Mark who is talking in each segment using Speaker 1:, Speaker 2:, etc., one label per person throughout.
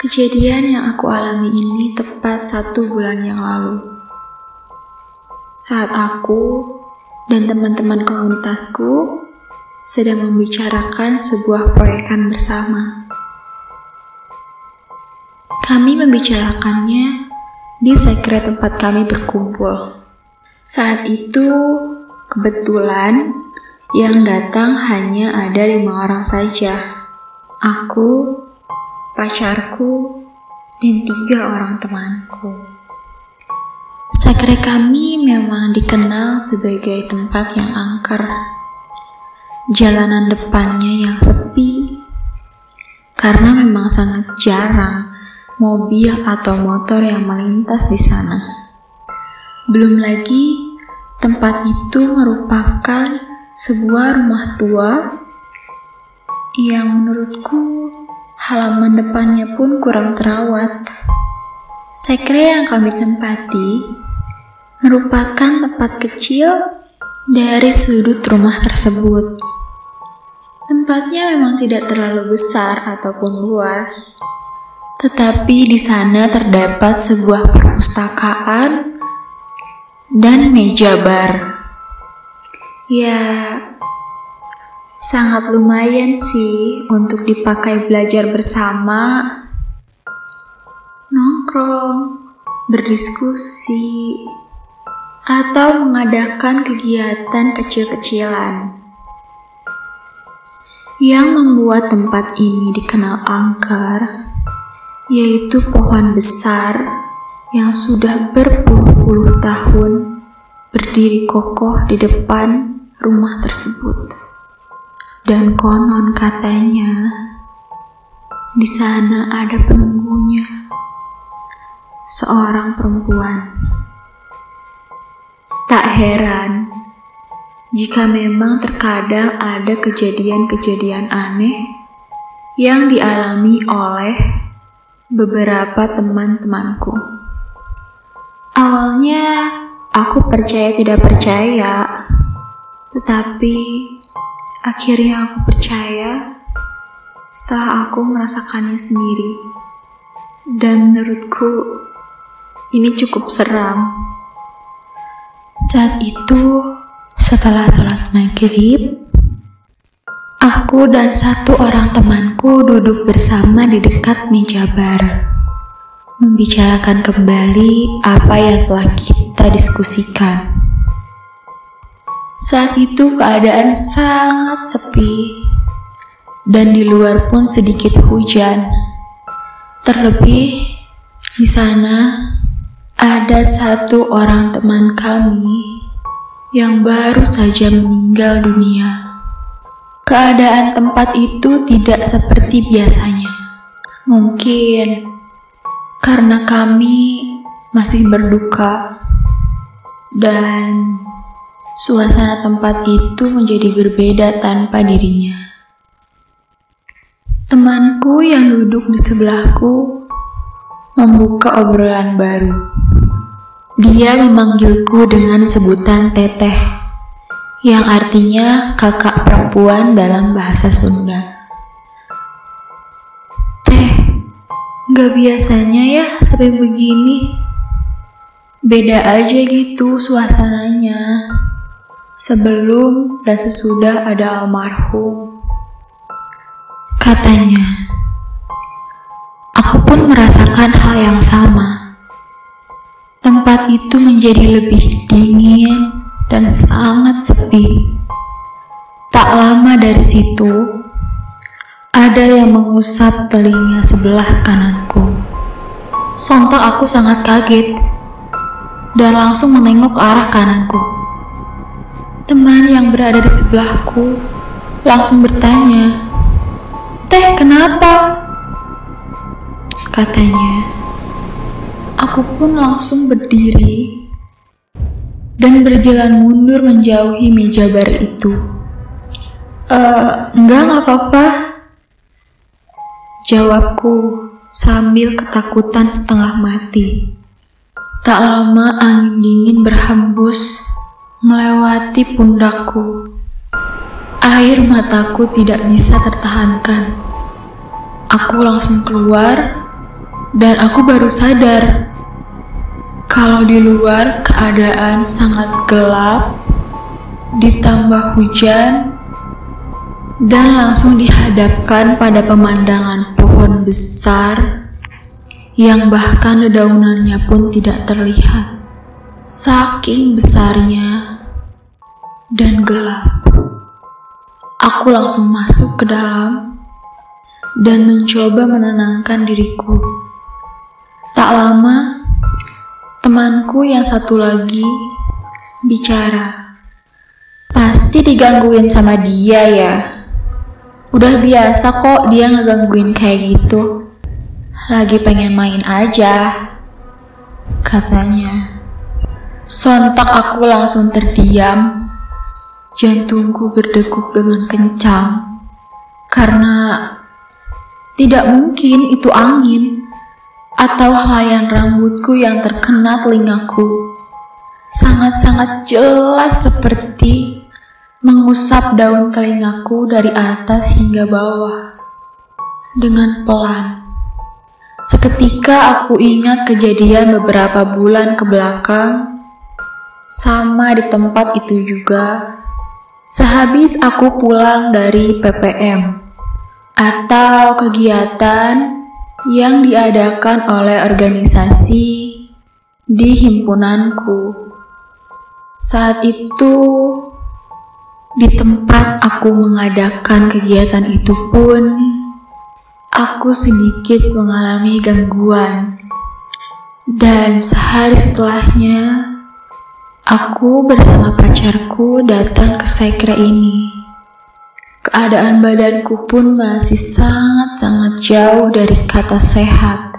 Speaker 1: Kejadian yang aku alami ini tepat satu bulan yang lalu. Saat aku dan teman-teman komunitasku sedang membicarakan sebuah proyekan bersama. Kami membicarakannya di sekret tempat kami berkumpul. Saat itu, kebetulan yang datang hanya ada lima orang saja. Aku, pacarku, dan tiga orang temanku. Sakre kami memang dikenal sebagai tempat yang angker. Jalanan depannya yang sepi, karena memang sangat jarang mobil atau motor yang melintas di sana. Belum lagi, tempat itu merupakan sebuah rumah tua yang menurutku Halaman depannya pun kurang terawat. Sekre yang kami tempati merupakan tempat kecil dari sudut rumah tersebut. Tempatnya memang tidak terlalu besar ataupun luas, tetapi di sana terdapat sebuah perpustakaan dan meja bar. Ya, Sangat lumayan sih untuk dipakai belajar bersama, nongkrong, berdiskusi, atau mengadakan kegiatan kecil-kecilan. Yang membuat tempat ini dikenal angker, yaitu pohon besar yang sudah berpuluh-puluh tahun berdiri kokoh di depan rumah tersebut. Dan konon katanya di sana ada penunggunya, seorang perempuan. Tak heran jika memang terkadang ada kejadian-kejadian aneh yang dialami oleh beberapa teman-temanku. Awalnya aku percaya tidak percaya, tetapi Akhirnya aku percaya setelah aku merasakannya sendiri. Dan menurutku ini cukup seram. Saat itu, setelah sholat maghrib, aku dan satu orang temanku duduk bersama di dekat meja bar, membicarakan kembali apa yang telah kita diskusikan. Saat itu keadaan sangat sepi dan di luar pun sedikit hujan. Terlebih di sana ada satu orang teman kami yang baru saja meninggal dunia. Keadaan tempat itu tidak seperti biasanya. Mungkin karena kami masih berduka dan Suasana tempat itu menjadi berbeda tanpa dirinya. Temanku yang duduk di sebelahku membuka obrolan baru. Dia memanggilku dengan sebutan teteh, yang artinya kakak perempuan dalam bahasa Sunda. Teh, gak biasanya ya sampai begini. Beda aja gitu suasananya sebelum dan sesudah ada almarhum. Katanya, aku pun merasakan hal yang sama. Tempat itu menjadi lebih dingin dan sangat sepi. Tak lama dari situ, ada yang mengusap telinga sebelah kananku. Sontak aku sangat kaget dan langsung menengok ke arah kananku. Teman yang berada di sebelahku langsung bertanya, "Teh, kenapa?" Katanya. Aku pun langsung berdiri dan berjalan mundur menjauhi meja bar itu. Eh, enggak, enggak apa-apa. Jawabku sambil ketakutan setengah mati. Tak lama angin dingin berhembus melewati pundakku. Air mataku tidak bisa tertahankan. Aku langsung keluar dan aku baru sadar kalau di luar keadaan sangat gelap, ditambah hujan, dan langsung dihadapkan pada pemandangan pohon besar yang bahkan dedaunannya pun tidak terlihat. Saking besarnya dan gelap. Aku langsung masuk ke dalam dan mencoba menenangkan diriku. Tak lama, temanku yang satu lagi bicara. Pasti digangguin sama dia ya. Udah biasa kok dia ngegangguin kayak gitu. Lagi pengen main aja, katanya. Sontak aku langsung terdiam Jantungku berdegup dengan kencang karena tidak mungkin itu angin atau helayan rambutku yang terkena telingaku. Sangat-sangat jelas seperti mengusap daun telingaku dari atas hingga bawah dengan pelan. Seketika aku ingat kejadian beberapa bulan ke belakang, sama di tempat itu juga Sehabis aku pulang dari PPM atau kegiatan yang diadakan oleh organisasi di himpunanku. Saat itu, di tempat aku mengadakan kegiatan itu pun, aku sedikit mengalami gangguan. Dan sehari setelahnya, Aku bersama pacarku datang ke sekre ini. Keadaan badanku pun masih sangat-sangat jauh dari kata sehat.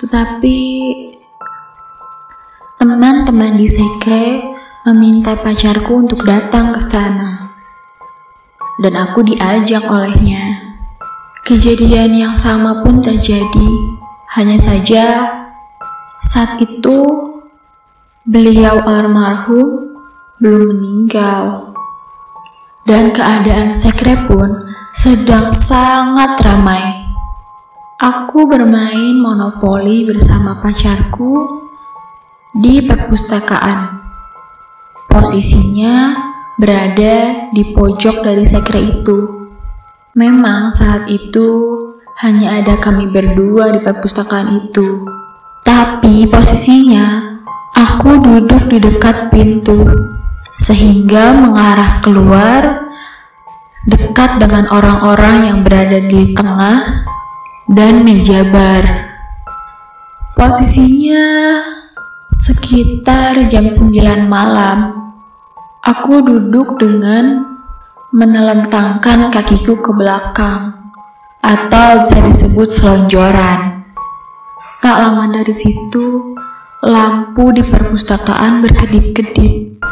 Speaker 1: Tetapi teman-teman di sekre meminta pacarku untuk datang ke sana. Dan aku diajak olehnya. Kejadian yang sama pun terjadi. Hanya saja saat itu Beliau almarhum belum meninggal. Dan keadaan sekre pun sedang sangat ramai. Aku bermain monopoli bersama pacarku di perpustakaan. Posisinya berada di pojok dari sekre itu. Memang saat itu hanya ada kami berdua di perpustakaan itu. Tapi posisinya Aku duduk di dekat pintu, sehingga mengarah keluar dekat dengan orang-orang yang berada di tengah dan meja bar. Posisinya sekitar jam 9 malam. Aku duduk dengan menelentangkan kakiku ke belakang atau bisa disebut selonjoran. Tak lama dari situ, Lampu di perpustakaan berkedip-kedip.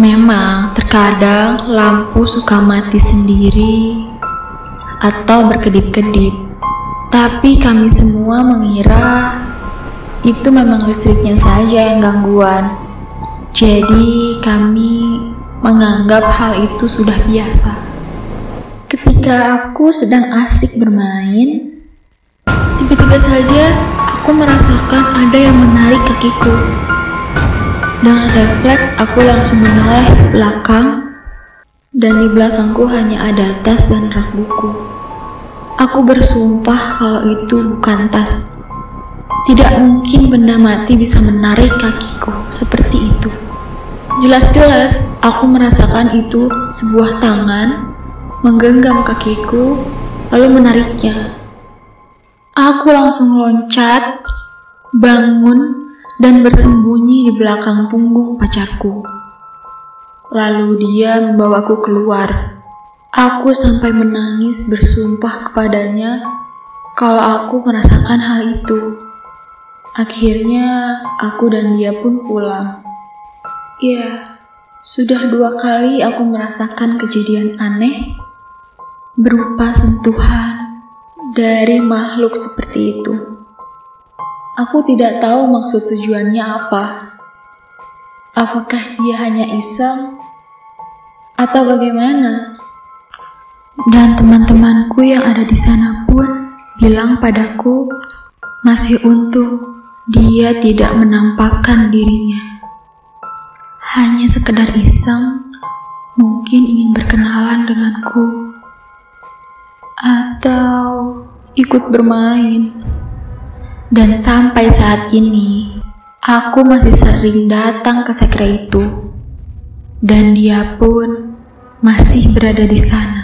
Speaker 1: Memang terkadang lampu suka mati sendiri atau berkedip-kedip. Tapi kami semua mengira itu memang listriknya saja yang gangguan. Jadi kami menganggap hal itu sudah biasa. Ketika aku sedang asik bermain, tiba-tiba saja Aku merasakan ada yang menarik kakiku. Dengan refleks, aku langsung menoleh belakang, dan di belakangku hanya ada tas dan rak buku. Aku bersumpah kalau itu bukan tas. Tidak mungkin benda mati bisa menarik kakiku seperti itu. Jelas-jelas aku merasakan itu sebuah tangan menggenggam kakiku lalu menariknya. Aku langsung loncat, bangun, dan bersembunyi di belakang punggung pacarku. Lalu dia membawaku keluar. Aku sampai menangis bersumpah kepadanya kalau aku merasakan hal itu. Akhirnya aku dan dia pun pulang. Ya, sudah dua kali aku merasakan kejadian aneh berupa sentuhan dari makhluk seperti itu. Aku tidak tahu maksud tujuannya apa. Apakah dia hanya iseng atau bagaimana? Dan teman-temanku yang ada di sana pun bilang padaku Masih untung dia tidak menampakkan dirinya. Hanya sekedar iseng, mungkin ingin berkenalan denganku. Atau ikut bermain. Dan sampai saat ini, aku masih sering datang ke sekre itu. Dan dia pun masih berada di sana.